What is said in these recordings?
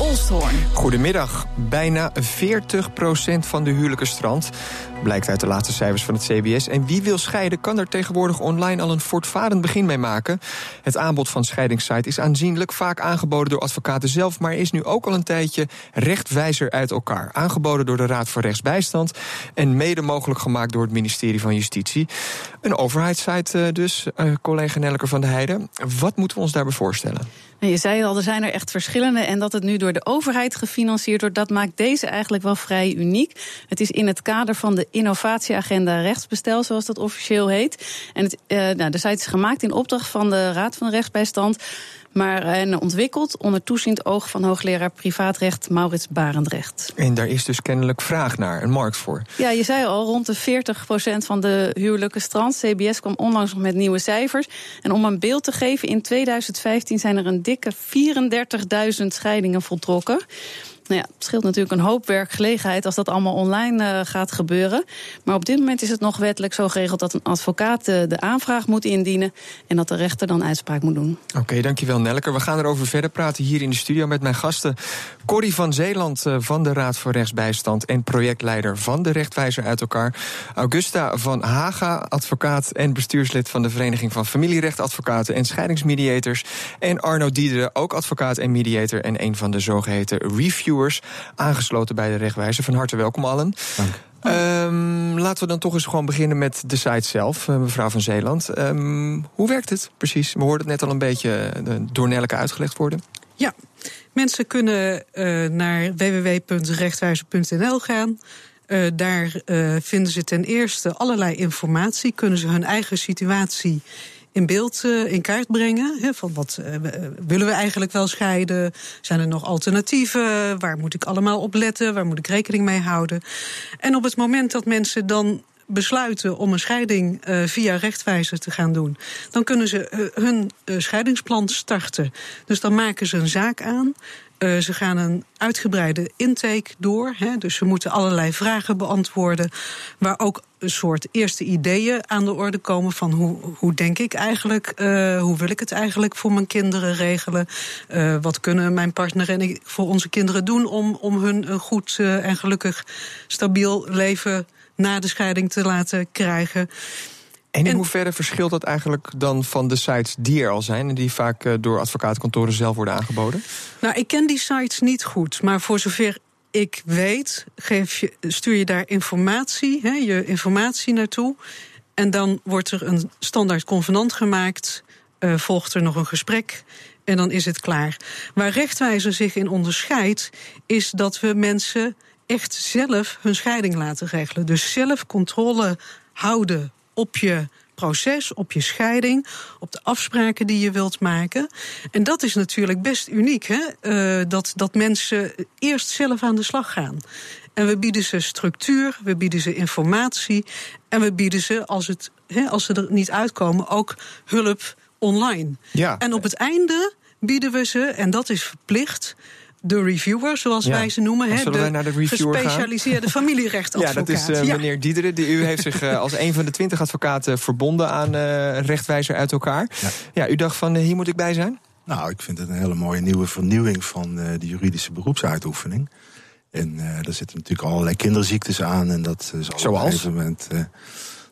Olsthoorn. Goedemiddag. Bijna 40% van de huwelijken strand. Blijkt uit de laatste cijfers van het CBS. En wie wil scheiden, kan er tegenwoordig online al een voortvarend begin mee maken. Het aanbod van scheidingssite is aanzienlijk, vaak aangeboden door advocaten zelf, maar is nu ook al een tijdje rechtwijzer uit elkaar. Aangeboden door de Raad voor Rechtsbijstand en mede mogelijk gemaakt door het ministerie van Justitie. Een overheidssite eh, dus, uh, collega Nelker van de Heijden. Wat moeten we ons daarbij voorstellen? Je zei al, er zijn er echt verschillende. En dat het nu door de overheid gefinancierd wordt, dat maakt deze eigenlijk wel vrij uniek. Het is in het kader van de innovatieagenda rechtsbestel, zoals dat officieel heet. En het, uh, nou, de site is gemaakt in opdracht van de Raad van Rechtsbijstand. Maar en ontwikkeld onder toeziend oog van hoogleraar privaatrecht Maurits Barendrecht. En daar is dus kennelijk vraag naar, een markt voor. Ja, je zei al, rond de 40% van de huwelijken strand. CBS kwam onlangs nog met nieuwe cijfers. En om een beeld te geven, in 2015 zijn er een dikke 34.000 scheidingen voltrokken. Nou ja, het scheelt natuurlijk een hoop werkgelegenheid als dat allemaal online uh, gaat gebeuren. Maar op dit moment is het nog wettelijk zo geregeld dat een advocaat de, de aanvraag moet indienen en dat de rechter dan uitspraak moet doen. Oké, dankjewel Nelker. We gaan erover verder praten hier in de studio met mijn gasten. Corrie van Zeeland uh, van de Raad voor Rechtsbijstand en projectleider van de Rechtwijzer uit elkaar. Augusta van Haga, advocaat en bestuurslid van de Vereniging van Familierechtadvocaten en Scheidingsmediators. En Arno Diederen, ook advocaat en mediator en een van de zogeheten reviewers aangesloten bij de rechtwijzer. Van harte welkom allen. Dank. Um, laten we dan toch eens gewoon beginnen met de site zelf, uh, mevrouw van Zeeland. Um, hoe werkt het precies? We hoorden het net al een beetje uh, door Nelke uitgelegd worden. Ja, mensen kunnen uh, naar www.rechtwijzer.nl gaan. daar vinden ze ten eerste allerlei informatie, kunnen ze hun eigen situatie in beeld uh, in kaart brengen. Van wat uh, willen we eigenlijk wel scheiden? Zijn er nog alternatieven? Waar moet ik allemaal op letten? Waar moet ik rekening mee houden? En op het moment dat mensen dan besluiten om een scheiding via rechtwijzer te gaan doen, dan kunnen ze hun scheidingsplan starten. Dus dan maken ze een zaak aan. Uh, ze gaan een uitgebreide intake door. Hè, dus ze moeten allerlei vragen beantwoorden. Waar ook een soort eerste ideeën aan de orde komen van hoe, hoe denk ik eigenlijk, uh, hoe wil ik het eigenlijk voor mijn kinderen regelen? Uh, wat kunnen mijn partner en ik voor onze kinderen doen om, om hun een goed en gelukkig stabiel leven na de scheiding te laten krijgen? En in hoeverre verschilt dat eigenlijk dan van de sites die er al zijn... en die vaak door advocatenkantoren zelf worden aangeboden? Nou, ik ken die sites niet goed, maar voor zover ik weet, geef je, stuur je daar informatie, hè, je informatie naartoe... en dan wordt er een standaard convenant gemaakt, uh, volgt er nog een gesprek... en dan is het klaar. Waar rechtwijzer zich in onderscheidt, is dat we mensen echt zelf hun scheiding laten regelen. Dus zelf controle houden op je proces, op je scheiding, op de afspraken die je wilt maken. En dat is natuurlijk best uniek, hè? Uh, dat, dat mensen eerst zelf aan de slag gaan. En we bieden ze structuur, we bieden ze informatie en we bieden ze, als, het, hè, als ze er niet uitkomen, ook hulp online. Ja. En op het einde bieden we ze, en dat is verplicht, de reviewer, zoals ja. wij ze noemen. Hè, de, naar de gespecialiseerde gaan? familierechtadvocaat. Ja, dat is uh, ja. meneer Diederen. Die, u heeft zich uh, als een van de twintig advocaten verbonden aan uh, rechtwijzer uit elkaar. Ja. ja, u dacht van hier moet ik bij zijn? Nou, ik vind het een hele mooie nieuwe vernieuwing van de juridische beroepsuitoefening. En er zitten natuurlijk allerlei kinderziektes aan. En dat is Zoals? op een gegeven moment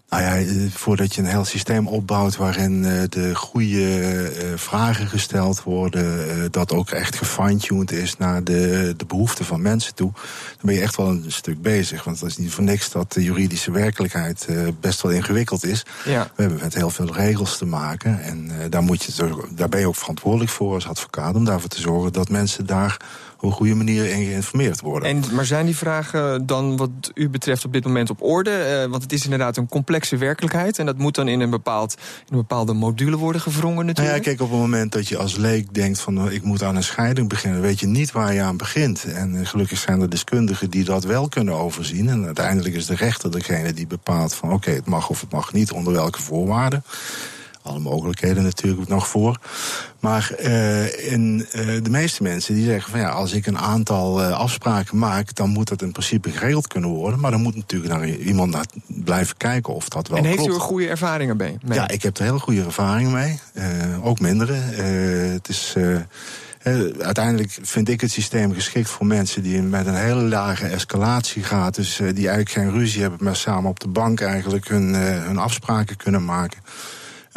nou ja, eh, voordat je een heel systeem opbouwt waarin uh, de goede uh, vragen gesteld worden, dat ook echt gefine-tuned is naar de, de behoeften van mensen toe, dan ben je echt wel een stuk bezig. Want het is niet voor niks dat de juridische werkelijkheid best wel ingewikkeld is. Ja. We hebben met heel veel regels te maken en daar, moet je, daar ben je ook verantwoordelijk voor als advocaat om daarvoor te zorgen dat mensen daar op een goede manier in geïnformeerd worden. En, maar zijn die vragen dan wat u betreft op dit moment op orde? Uh, want het is inderdaad een complexe werkelijkheid. En dat moet dan in een, bepaald, in een bepaalde module worden gevrongen natuurlijk. Nou ja, kijk, op het moment dat je als leek denkt van nou, ik moet aan een scheiding beginnen, weet je niet waar je aan begint. En uh, gelukkig zijn er deskundigen die dat wel kunnen overzien. En uiteindelijk is de rechter degene die bepaalt van oké, okay, het mag of het mag niet, onder welke voorwaarden. Alle mogelijkheden natuurlijk nog voor. Maar uh, in, uh, de meeste mensen die zeggen van ja, als ik een aantal uh, afspraken maak, dan moet dat in principe geregeld kunnen worden. Maar dan moet natuurlijk naar iemand naar blijven kijken of dat wel en klopt. En heeft u er goede ervaringen mee? Ja, ik heb er hele goede ervaringen mee. ook mindere. het is uiteindelijk vind ik het systeem geschikt voor mensen die met een hele lage escalatie gaat. Dus die eigenlijk geen ruzie hebben, maar samen op de bank eigenlijk hun, hun afspraken kunnen maken.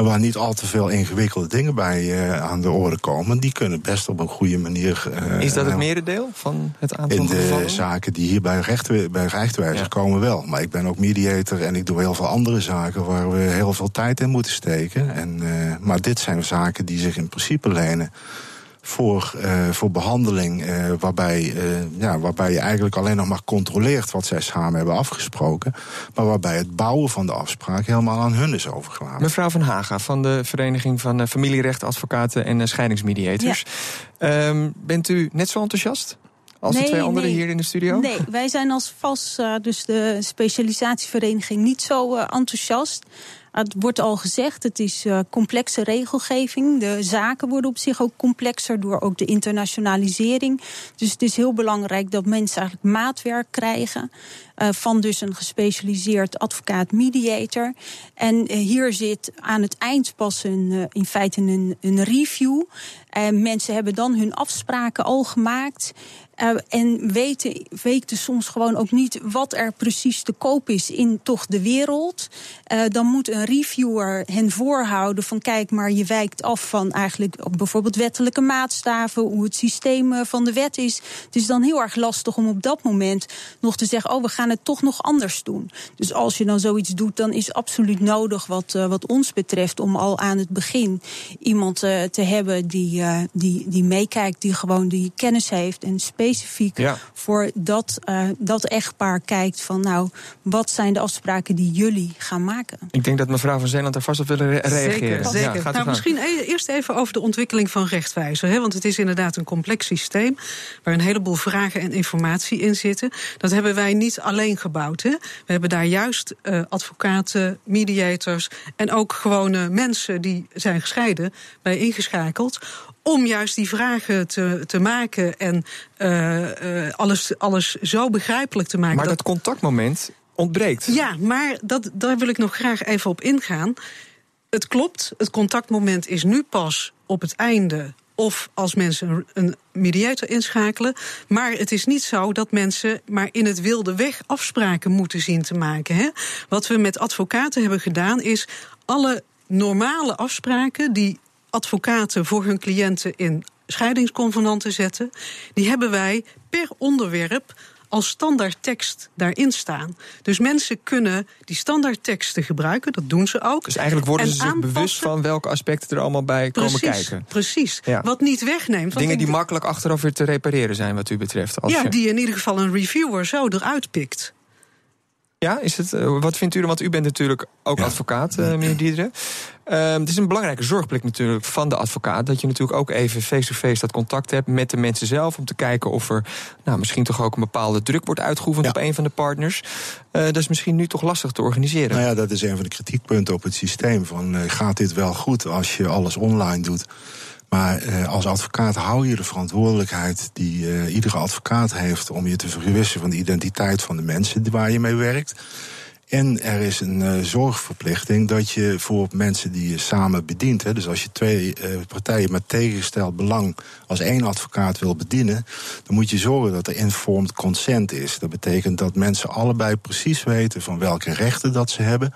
Waar niet al te veel ingewikkelde dingen bij uh, aan de orde komen. Die kunnen best op een goede manier. Uh, is dat het merendeel van het aantal In de gevallen? zaken die hier bij, recht, bij rechtwijzer ja. komen wel. Maar ik ben ook mediator en ik doe heel veel andere zaken waar we heel veel tijd in moeten steken. En, uh, maar dit zijn zaken die zich in principe lenen voor, uh, voor behandeling. Uh, waarbij, uh, ja, waarbij je eigenlijk alleen nog maar controleert wat zij samen hebben afgesproken. Maar waarbij het bouwen van de afspraak helemaal aan hun is overgelaten. Mevrouw van Haga van de Vereniging van Familierechtadvocaten en Scheidingsmediators. Ja. Um, bent u net zo enthousiast? Als nee, de twee anderen nee. hier in de studio? Nee, wij zijn als VAS, dus de specialisatievereniging, niet zo enthousiast. Het wordt al gezegd, het is uh, complexe regelgeving. De zaken worden op zich ook complexer door ook de internationalisering. Dus het is heel belangrijk dat mensen eigenlijk maatwerk krijgen. Uh, van dus een gespecialiseerd advocaat-mediator. En uh, hier zit aan het eind pas een, in feite een, een review. En mensen hebben dan hun afspraken al gemaakt. Uh, en weten, soms gewoon ook niet wat er precies te koop is in toch de wereld. Uh, dan moet een reviewer hen voorhouden van kijk maar je wijkt af van eigenlijk bijvoorbeeld wettelijke maatstaven, hoe het systeem van de wet is. Het is dan heel erg lastig om op dat moment nog te zeggen oh we gaan het toch nog anders doen. Dus als je dan zoiets doet dan is absoluut nodig wat, wat ons betreft om al aan het begin iemand te hebben die, die, die meekijkt, die gewoon die kennis heeft en specifiek ja. voor dat, uh, dat echtpaar kijkt van nou, wat zijn de afspraken die jullie gaan maken? Ik denk dat mevrouw van Zeeland er vast op willen re reageren. Zeker, zeker. Ja, nou, misschien eerst even over de ontwikkeling van rechtwijzer. Hè, want het is inderdaad een complex systeem waar een heleboel vragen en informatie in zitten. Dat hebben wij niet alleen gebouwd. Hè. We hebben daar juist uh, advocaten, mediators en ook gewone mensen die zijn gescheiden bij ingeschakeld om juist die vragen te, te maken en uh, uh, alles, alles zo begrijpelijk te maken. Maar dat, dat contactmoment ontbreekt. Ja, maar dat, daar wil ik nog graag even op ingaan. Het klopt, het contactmoment is nu pas op het einde of als mensen een mediator inschakelen. Maar het is niet zo dat mensen maar in het wilde weg afspraken moeten zien te maken. Hè? Wat we met advocaten hebben gedaan is alle normale afspraken die advocaten voor hun cliënten in scheidingsconvenanten zetten, die hebben wij per onderwerp als standaard tekst daarin staan. Dus mensen kunnen die standaard teksten gebruiken, dat doen ze ook. Dus eigenlijk worden ze zich bewust van welke aspecten er allemaal bij precies, komen kijken. Precies, ja. wat niet wegneemt. Dingen die makkelijk achteraf weer te repareren zijn, wat u betreft. Als ja, je... die in ieder geval een reviewer zo eruit pikt. Ja, is het, uh, wat vindt u er? Want u bent natuurlijk ook ja. advocaat, uh, meneer Diederen. Uh, het is een belangrijke zorgplicht natuurlijk van de advocaat. Dat je natuurlijk ook even face-to-face -face dat contact hebt met de mensen zelf. Om te kijken of er nou, misschien toch ook een bepaalde druk wordt uitgeoefend ja. op een van de partners. Uh, dat is misschien nu toch lastig te organiseren. Nou ja, dat is een van de kritiekpunten op het systeem. Van, gaat dit wel goed als je alles online doet? Maar uh, als advocaat hou je de verantwoordelijkheid die uh, iedere advocaat heeft om je te vergewissen van de identiteit van de mensen waar je mee werkt. En er is een uh, zorgverplichting dat je voor mensen die je samen bedient, hè, dus als je twee uh, partijen met tegengesteld belang als één advocaat wil bedienen, dan moet je zorgen dat er informed consent is. Dat betekent dat mensen allebei precies weten van welke rechten dat ze hebben.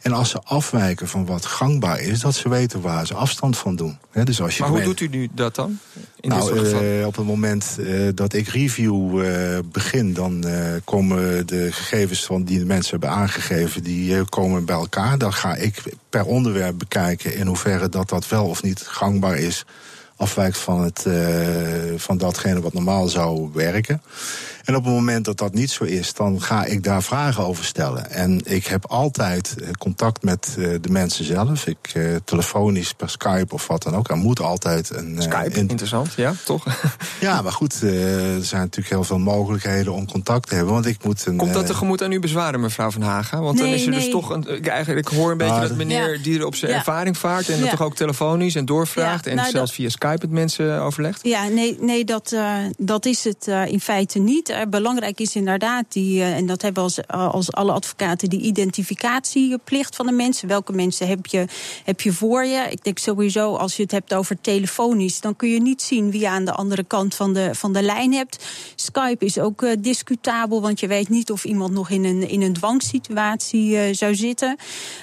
En als ze afwijken van wat gangbaar is, dat ze weten waar ze afstand van doen. Hè, dus als je maar hoe doet u nu dat dan? In nou, uh, op het moment uh, dat ik review uh, begin, dan komen de gegevens van die de mensen hebben aangegeven, die komen bij elkaar. Dan ga ik per onderwerp bekijken in hoeverre dat dat wel of niet gangbaar is afwijkt van, het, van datgene wat normaal zou werken. En op het moment dat dat niet zo is, dan ga ik daar vragen over stellen. En ik heb altijd eh, contact met uh, de mensen zelf. Ik uh, telefonisch, per Skype of wat dan ook. Er moet altijd een. Skype, interessant, ja, toch? ja, maar goed, er zijn natuurlijk heel veel mogelijkheden om contact te hebben. Want ik moet een, Komt dat tegemoet aan uw bezwaren, mevrouw Van Hagen? Want nee, dan is er nee. dus toch een. Ik, eigenlijk, ik hoor een beetje Ah, dat meneer ja. die er op zijn Ja. ervaring vaart. En Ja. dat toch ook telefonisch en doorvraagt. Ja, en nou, zelfs dat- via Skype met mensen overlegt. Ja, nee, nee dat, eh, dat is het eh, in feite niet. Eh, belangrijk is inderdaad, die, eh, en dat hebben we als, als alle advocaten, die identificatieplicht van de mensen. Welke mensen heb je, heb je voor je? Ik denk sowieso, als je het hebt over telefonisch, dan kun je niet zien wie je aan de andere kant van de, van de lijn hebt. Skype is ook eh, discutabel, want je weet niet of iemand nog in een, in een dwangsituatie eh, zou zitten.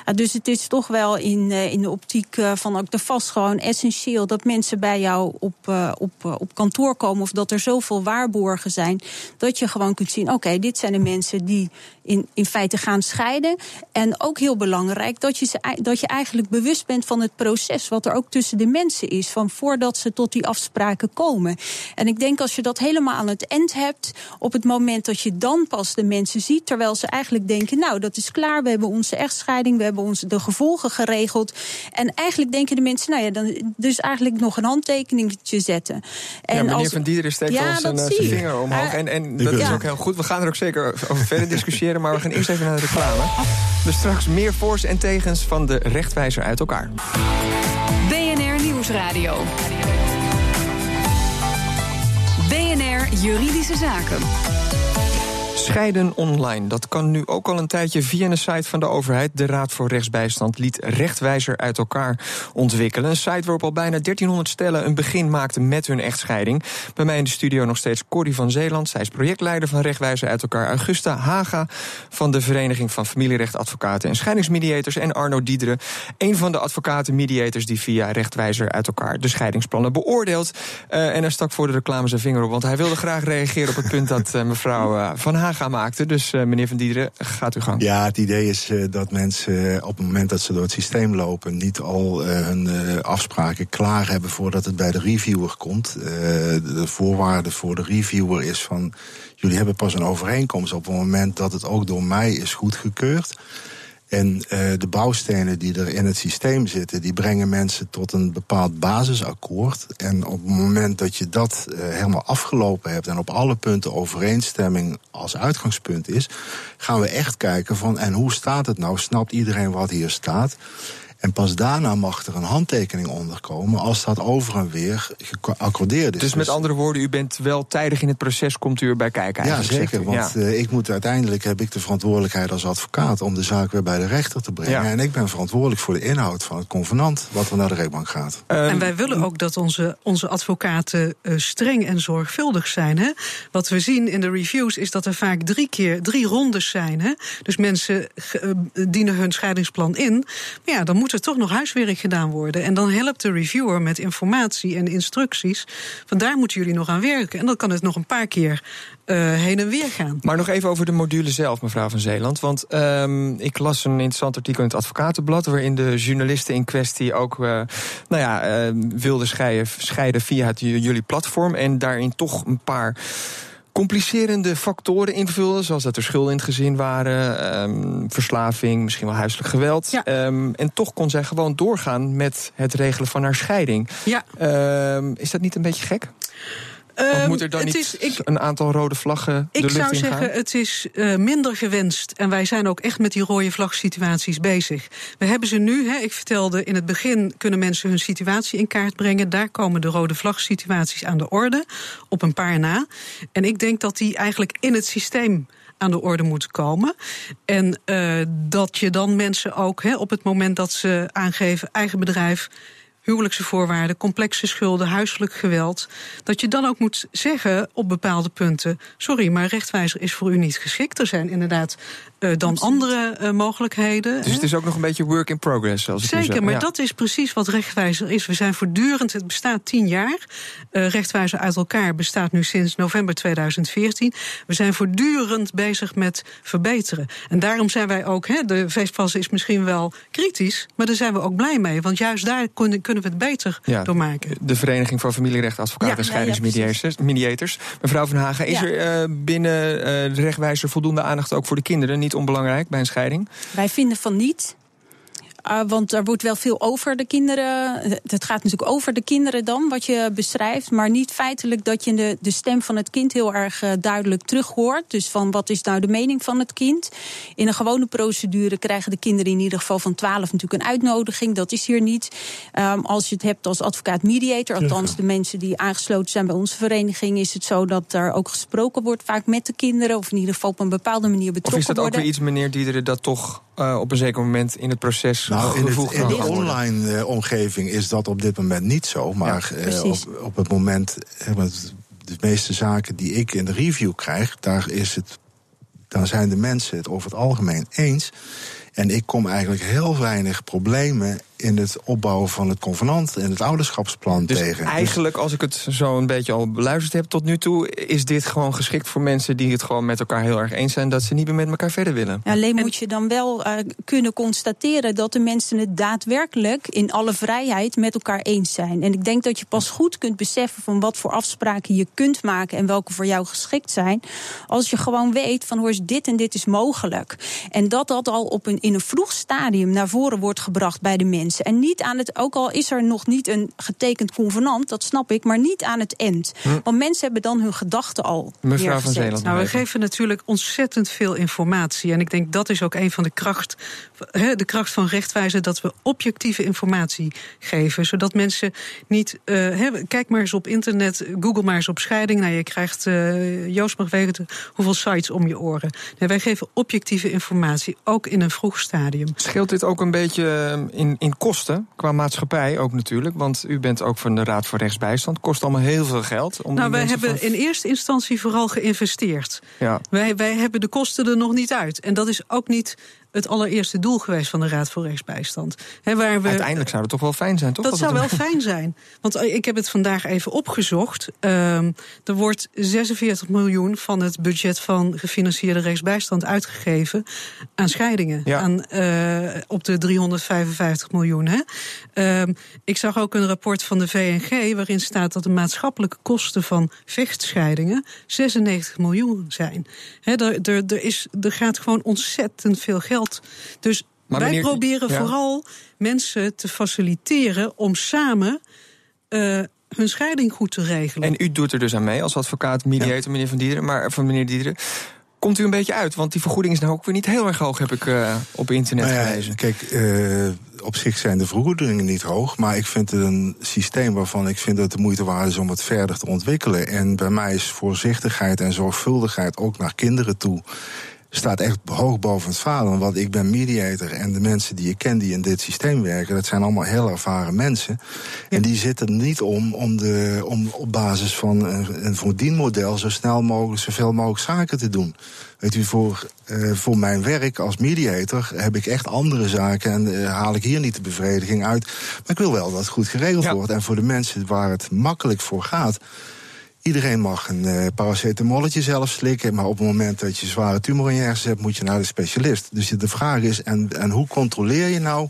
Ah, dus het is toch wel in, eh, in de optiek eh, van ook de vast gewoon essentieel dat mensen bij jou op, eh, op, eh, op kantoor komen of dat er zoveel waarborgen zijn dat je gewoon kunt zien: oké, dit zijn de mensen die in, in feite gaan scheiden. En ook heel belangrijk dat je, ze, dat je eigenlijk bewust bent van het proces wat er ook tussen de mensen is, van voordat ze tot die afspraken komen. En ik denk als je dat helemaal aan het eind hebt, op het moment dat je dan pas de mensen ziet, terwijl ze eigenlijk denken: nou, dat is klaar, we hebben onze echtscheiding, we hebben onze, de gevolgen geregeld. En eigenlijk denken de mensen: nou ja, dan dus eigenlijk nog een handtekeningetje zetten. En ja, meneer als- Van Diederen steekt Ja, al zijn, dat eh, zie zijn je. vinger omhoog. En, en dat is ook heel goed. We gaan er ook zeker over verder discussiëren. Maar we gaan eerst even naar de reclame. Dus straks meer voor's en tegens van de rechtwijzer uit elkaar. BNR Nieuwsradio. BNR Juridische Zaken. Scheiden online. Dat kan nu ook al een tijdje via een site van de overheid. De Raad voor Rechtsbijstand liet Rechtwijzer uit elkaar ontwikkelen. Een site waarop al bijna 1300 stellen een begin maakten met hun echtscheiding. Bij mij in de studio nog steeds Corrie van Zeeland. Zij is projectleider van Rechtwijzer uit elkaar. Augusta Haga van de Vereniging van Familierechtadvocaten en Scheidingsmediators. En Arno Diederen, een van de advocaten-mediators die via Rechtwijzer uit elkaar de scheidingsplannen beoordeelt. Eh, en hij stak voor de reclame zijn vinger op, want hij wilde graag reageren op het punt dat eh, mevrouw eh, Van Haga maakte. Dus eh, meneer Van Diederen, gaat uw gang. Ja, het idee is eh, dat mensen eh, op het moment dat ze door het systeem lopen, niet al hun afspraken klaar hebben voordat het bij de reviewer komt. De voorwaarde voor de reviewer is van jullie hebben pas een overeenkomst op het moment dat het ook door mij is goedgekeurd. En eh, de bouwstenen die er in het systeem zitten, die brengen mensen tot een bepaald basisakkoord. En op het moment dat je dat eh, helemaal afgelopen hebt en op alle punten overeenstemming als uitgangspunt is, gaan we echt kijken van en hoe staat het nou? Snapt iedereen wat hier staat? En pas daarna mag er een handtekening onderkomen als dat over en weer geaccordeerd is. Dus met andere woorden, u bent wel tijdig in het proces, komt u erbij kijken ja, zeker. Want Ja. eh, ik moet uiteindelijk heb ik de verantwoordelijkheid als advocaat om de zaak weer bij de rechter te brengen. Ja. En ik ben verantwoordelijk voor de inhoud van het convenant wat er naar de rechtbank gaat. Ehm, En wij willen ook dat onze, onze advocaten eh, streng en zorgvuldig zijn. Hè? Wat we zien in de reviews is dat er vaak drie keer drie rondes zijn. Hè? Dus mensen eh, dienen hun scheidingsplan in. Maar ja, dan moet er toch nog huiswerk gedaan worden. En dan helpt de reviewer met informatie en instructies. Van daar moeten jullie nog aan werken. En dan kan het nog een paar keer eh, heen en weer gaan. Maar nog even over de module zelf, mevrouw van Zeeland. Want ehm, ik las een interessant artikel in het Advocatenblad... waarin de journalisten in kwestie ook eh, nou ja, eh, wilden scheiden, scheiden via het, jullie platform... en daarin toch een paar complicerende factoren invulden... zoals dat er schulden in het gezin waren, ehm, verslaving, misschien wel huiselijk geweld. Ja. Ehm, en toch kon zij gewoon doorgaan met het regelen van haar scheiding. Ja, Ehm, is dat niet een beetje gek? Ehm, moet er dan het niet is, ik, een aantal rode vlaggen de Ik lucht zou in gaan? zeggen, het is eh, minder gewenst. En wij zijn ook echt met die rode vlagsituaties bezig. We hebben ze nu, hè, ik vertelde in het begin, kunnen mensen hun situatie in kaart brengen. Daar komen de rode vlagsituaties aan de orde, op een paar na. En ik denk dat die eigenlijk in het systeem aan de orde moeten komen. En eh, dat je dan mensen ook op het moment dat ze aangeven eigen bedrijf huwelijkse voorwaarden, complexe schulden, huiselijk geweld. Dat je dan ook moet zeggen op bepaalde punten: sorry, maar rechtwijzer is voor u niet geschikt. Er zijn inderdaad uh, dan andere uh, mogelijkheden. Dus het is ook nog een beetje work in progress. Als Zeker, maar ja. dat is precies wat rechtwijzer is. We zijn voortdurend, het bestaat tien jaar. Uh, rechtwijzer uit elkaar bestaat nu sinds november 2014. We zijn voortdurend bezig met verbeteren. En daarom zijn wij ook, hè, de VESPAS is misschien wel kritisch, maar daar zijn we ook blij mee. Want juist daar kunnen we het beter ja, door maken. De Vereniging van Familierechtadvocaten ja, en Scheidingsmediators. Mevrouw Van Hagen, is er binnen de rechtwijzer voldoende aandacht ook voor de kinderen? Niet onbelangrijk bij een scheiding? Wij vinden van niet. Uh, want er wordt wel veel over de kinderen. Het gaat natuurlijk over de kinderen dan, wat je beschrijft. Maar niet feitelijk dat je de, de stem van het kind heel erg uh, duidelijk terug hoort. Dus van wat is nou de mening van het kind. In een gewone procedure krijgen de kinderen in ieder geval van 12 natuurlijk een uitnodiging. Dat is hier niet. Um, als je het hebt als advocaat-mediator, althans de mensen die aangesloten zijn bij onze vereniging, is het zo dat er ook gesproken wordt vaak met de kinderen. Of in ieder geval op een bepaalde manier betrokken worden. Of is dat ook worden. weer iets, meneer Diederen, dat toch uh, op een zeker moment in het proces nou, in, het, in de online uh, omgeving is dat op dit moment niet zo. Maar ja, uh, op, op het moment, de meeste zaken die ik in de review krijg, daar, is het, daar zijn de mensen het over het algemeen eens. En ik kom eigenlijk heel weinig problemen in het opbouwen van het convenant en het ouderschapsplan dus tegen. Eigenlijk, als ik het zo een beetje al beluisterd heb tot nu toe, is dit gewoon geschikt voor mensen die het gewoon met elkaar heel erg eens zijn dat ze niet meer met elkaar verder willen. Ja, alleen moet je dan wel uh, kunnen constateren dat de mensen het daadwerkelijk in alle vrijheid met elkaar eens zijn. En ik denk dat je pas goed kunt beseffen van wat voor afspraken je kunt maken en welke voor jou geschikt zijn. Als je gewoon weet van hoor dit en dit is mogelijk. En dat dat al op een, in een vroeg stadium naar voren wordt gebracht bij de mensen. En niet aan het, ook al is er nog niet een getekend convenant, dat snap ik, maar niet aan het eind. Hm. Want mensen hebben dan hun gedachten al. Mevrouw van Zeeland. Nou, we geven natuurlijk ontzettend veel informatie. En ik denk dat is ook een van de kracht, de kracht van rechtwijzen, dat we objectieve informatie geven. Zodat mensen niet. Uh, kijk maar eens op internet, google maar eens op scheiding. Nou, je krijgt, uh, Joost mag weten hoeveel sites om je oren. Nee, wij geven objectieve informatie, ook in een vroeg stadium. Scheelt dit ook een beetje in, in kosten, qua maatschappij ook natuurlijk. Want u bent ook van de Raad voor Rechtsbijstand. Kost allemaal heel veel geld. Om nou, wij hebben van... in eerste instantie vooral geïnvesteerd. Ja. Wij, wij hebben de kosten er nog niet uit. En dat is ook niet het allereerste doel geweest van de Raad voor Rechtsbijstand. He, waar we, Uiteindelijk zou het toch wel fijn zijn, toch? Dat zou wel fijn zijn. Want ik heb het vandaag even opgezocht. Um, er wordt 46 miljoen van het budget van gefinancierde rechtsbijstand uitgegeven aan scheidingen. Ja. Aan, uh, op de 355 miljoen. Hè. Um, ik zag ook een rapport van de VNG waarin staat dat de maatschappelijke kosten van vechtscheidingen 96 miljoen zijn. He, er, er, er, is, er gaat gewoon ontzettend veel geld. Dus maar wij proberen ja. vooral mensen te faciliteren om samen uh, hun scheiding goed te regelen. En u doet er dus aan mee als advocaat, mediator, ja. meneer Van Dieren, maar van meneer Dieren. Komt u een beetje uit? Want die vergoeding is nou ook weer niet heel erg hoog, heb ik uh, op internet nou ja, gelezen. Kijk, uh, op zich zijn de vergoedingen niet hoog. Maar ik vind het een systeem waarvan ik vind dat het de moeite waard is om het verder te ontwikkelen. En bij mij is voorzichtigheid en zorgvuldigheid ook naar kinderen toe staat echt hoog boven het vader. Want ik ben mediator en de mensen die ik ken die in dit systeem werken, dat zijn allemaal heel ervaren mensen. En die zitten niet om, om, de, om op basis van een, een verdienmodel zo snel mogelijk, zoveel mogelijk zaken te doen. Weet u, voor, uh, voor mijn werk als mediator heb ik echt andere zaken en uh, haal ik hier niet de bevrediging uit. Maar ik wil wel dat het goed geregeld ja. wordt. En voor de mensen waar het makkelijk voor gaat. Iedereen mag een uh, paracetamolletje zelf slikken, maar op het moment dat je zware tumor in je hersens hebt, moet je naar de specialist. Dus de vraag is, en, en hoe controleer je nou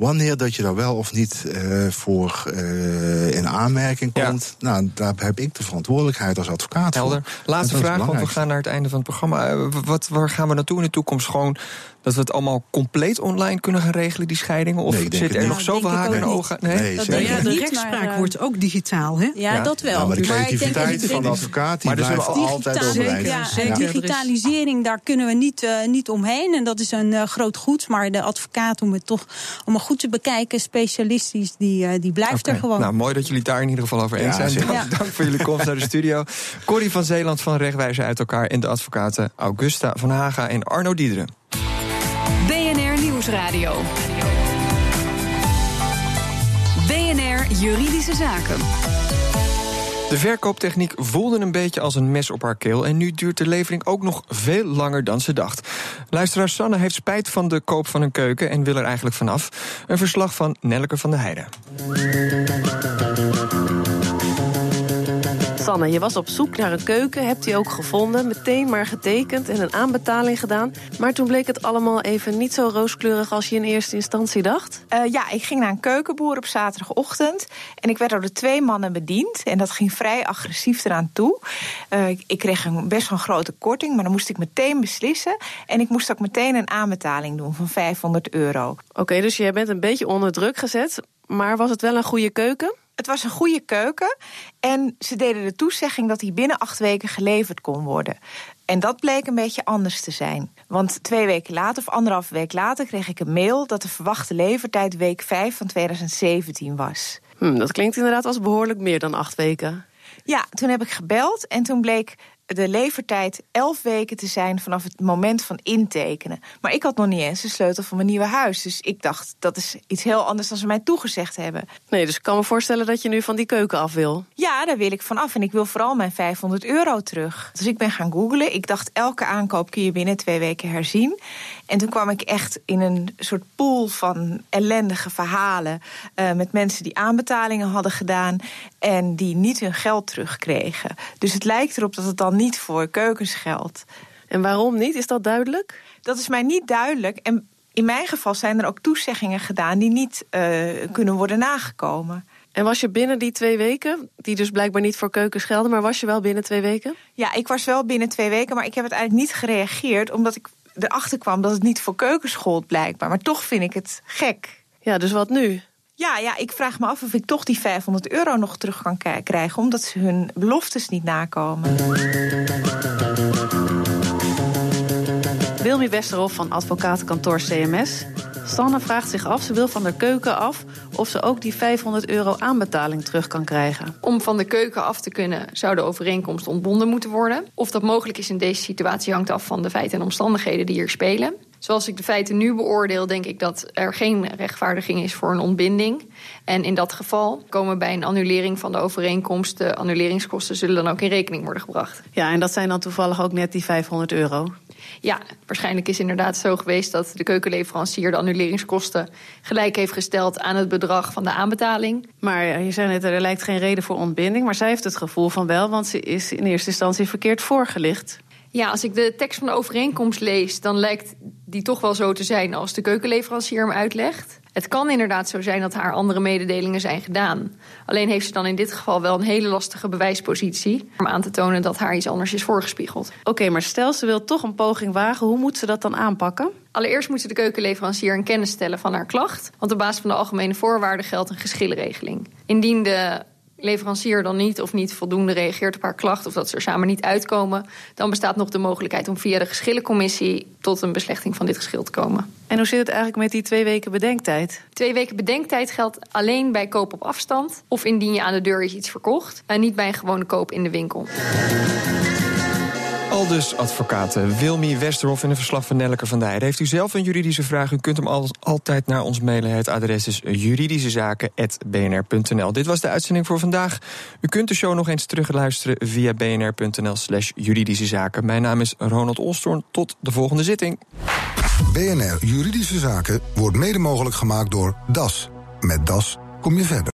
wanneer dat je daar wel of niet uh, voor uh, in aanmerking komt? Ja. Nou, daar heb ik de verantwoordelijkheid als advocaat Helder. voor. Laatste vraag, want we gaan naar het einde van het programma. Uh, wat, waar gaan we naartoe in de toekomst? Gewoon dat we het allemaal compleet online kunnen gaan regelen, die scheidingen? Of nee, zit er nog zoveel haken en ogen? Nee, nee dat nou ja, de rechtspraak maar, wordt ook digitaal, hè? Ja, ja. dat wel. Ja, maar de maar creativiteit van de advocaat die blijft altijd overeind. Ja, ja. Digitalisering, daar kunnen we niet, uh, niet omheen. En dat is een uh, groot goed. Maar de advocaat, om het toch allemaal goed te bekijken, specialistisch, die, uh, die blijft okay. er gewoon. Nou, mooi dat jullie daar in ieder geval over eens zijn. Dank, dank voor jullie komst naar de studio. Corrie van Zeeland van Rechtwijzer uit elkaar en de advocaten Augusta van Haga en Arno Diederen. BNR Nieuwsradio. BNR Juridische Zaken. De verkooptechniek voelde een beetje als een mes op haar keel. En nu duurt de levering ook nog veel langer dan ze dacht. Luisteraar Sanne heeft spijt van de koop van een keuken en wil er eigenlijk vanaf. Een verslag van Nelke van der Heijden. Sanne, je was op zoek naar een keuken, hebt die ook gevonden, meteen maar getekend en een aanbetaling gedaan. Maar toen bleek het allemaal even niet zo rooskleurig als je in eerste instantie dacht. Uh, ja, ik ging naar een keukenboer op zaterdagochtend en ik werd door de twee mannen bediend. En dat ging vrij agressief eraan toe. Uh, ik kreeg een best wel een grote korting, maar dan moest ik meteen beslissen. En ik moest ook meteen een aanbetaling doen van 500 euro. Oké, okay, dus je bent een beetje onder druk gezet. Maar was het wel een goede keuken? Het was een goede keuken. En ze deden de toezegging dat hij binnen acht weken geleverd kon worden. En dat bleek een beetje anders te zijn. Want twee weken later, of anderhalf week later, kreeg ik een mail dat de verwachte levertijd week 5 van 2017 was. Hm, dat klinkt inderdaad als behoorlijk meer dan acht weken. Ja, toen heb ik gebeld en toen bleek de levertijd 11 weken te zijn vanaf het moment van intekenen. Maar ik had nog niet eens de sleutel van mijn nieuwe huis. Dus ik dacht, dat is iets heel anders dan ze mij toegezegd hebben. Nee, dus ik kan me voorstellen dat je nu van die keuken af wil. Ja, daar wil ik van af. En ik wil vooral mijn 500 euro terug. Dus ik ben gaan googlen. Ik dacht, elke aankoop kun je binnen twee weken herzien. En toen kwam ik echt in een soort pool van ellendige verhalen. Uh, met mensen die aanbetalingen hadden gedaan. En die niet hun geld terugkregen. Dus het lijkt erop dat het dan niet voor keukens geldt. En waarom niet? Is dat duidelijk? Dat is mij niet duidelijk. En in mijn geval zijn er ook toezeggingen gedaan die niet uh, kunnen worden nagekomen. En was je binnen die twee weken, die dus blijkbaar niet voor keukens gelden, maar was je wel binnen twee weken? Ja, ik was wel binnen twee weken, maar ik heb het eigenlijk niet gereageerd, omdat ik erachter kwam dat het niet voor keukens gold, blijkbaar. Maar toch vind ik het gek. Ja, dus wat nu? Ja, ja, ik vraag me af of ik toch die 500 euro nog terug kan krijgen, omdat ze hun beloftes niet nakomen. Wilmy Westerhof van advocatenkantoor CMS. Sanne vraagt zich af, ze wil van de keuken af... of ze ook die 500 euro aanbetaling terug kan krijgen. Om van de keuken af te kunnen zou de overeenkomst ontbonden moeten worden. Of dat mogelijk is in deze situatie hangt af van de feiten en omstandigheden die hier spelen. Zoals ik de feiten nu beoordeel, denk ik dat er geen rechtvaardiging is voor een ontbinding. En in dat geval komen bij een annulering van de overeenkomst... de annuleringskosten zullen dan ook in rekening worden gebracht. Ja, en dat zijn dan toevallig ook net die 500 euro? Ja, waarschijnlijk is inderdaad zo geweest dat de keukenleverancier de annuleringskosten gelijk heeft gesteld aan het bedrag van de aanbetaling. Maar je zei net, er lijkt geen reden voor ontbinding, maar zij heeft het gevoel van wel, want ze is in eerste instantie verkeerd voorgelicht. Ja, als ik de tekst van de overeenkomst lees, dan lijkt die toch wel zo te zijn als de keukenleverancier hem uitlegt. Het kan inderdaad zo zijn dat haar andere mededelingen zijn gedaan. Alleen heeft ze dan in dit geval wel een hele lastige bewijspositie om aan te tonen dat haar iets anders is voorgespiegeld. Oké, maar stel ze wil toch een poging wagen, hoe moet ze dat dan aanpakken? Allereerst moet ze de keukenleverancier in kennis stellen van haar klacht. Want op basis van de algemene voorwaarden geldt een geschillenregeling. Indien de leverancier dan niet of niet voldoende reageert op haar klacht of dat ze er samen niet uitkomen, dan bestaat nog de mogelijkheid om via de geschillencommissie tot een beslechting van dit geschil te komen. En hoe zit het eigenlijk met die twee weken bedenktijd? Twee weken bedenktijd geldt alleen bij koop op afstand of indien je aan de deur is iets verkocht, en niet bij een gewone koop in de winkel. Aldus advocaten Wilmy Westerhof in een verslag van Nelleke van Dijden. Heeft u zelf een juridische vraag? U kunt hem altijd naar ons mailen. Het adres is juridischezaken.bnr.nl. Dit was de uitzending voor vandaag. U kunt de show nog eens terugluisteren via bnr.nl slash juridische zaken. Mijn naam is Ronald Olstorn. Tot de volgende zitting. BNR Juridische Zaken wordt mede mogelijk gemaakt door DAS. Met DAS kom je verder.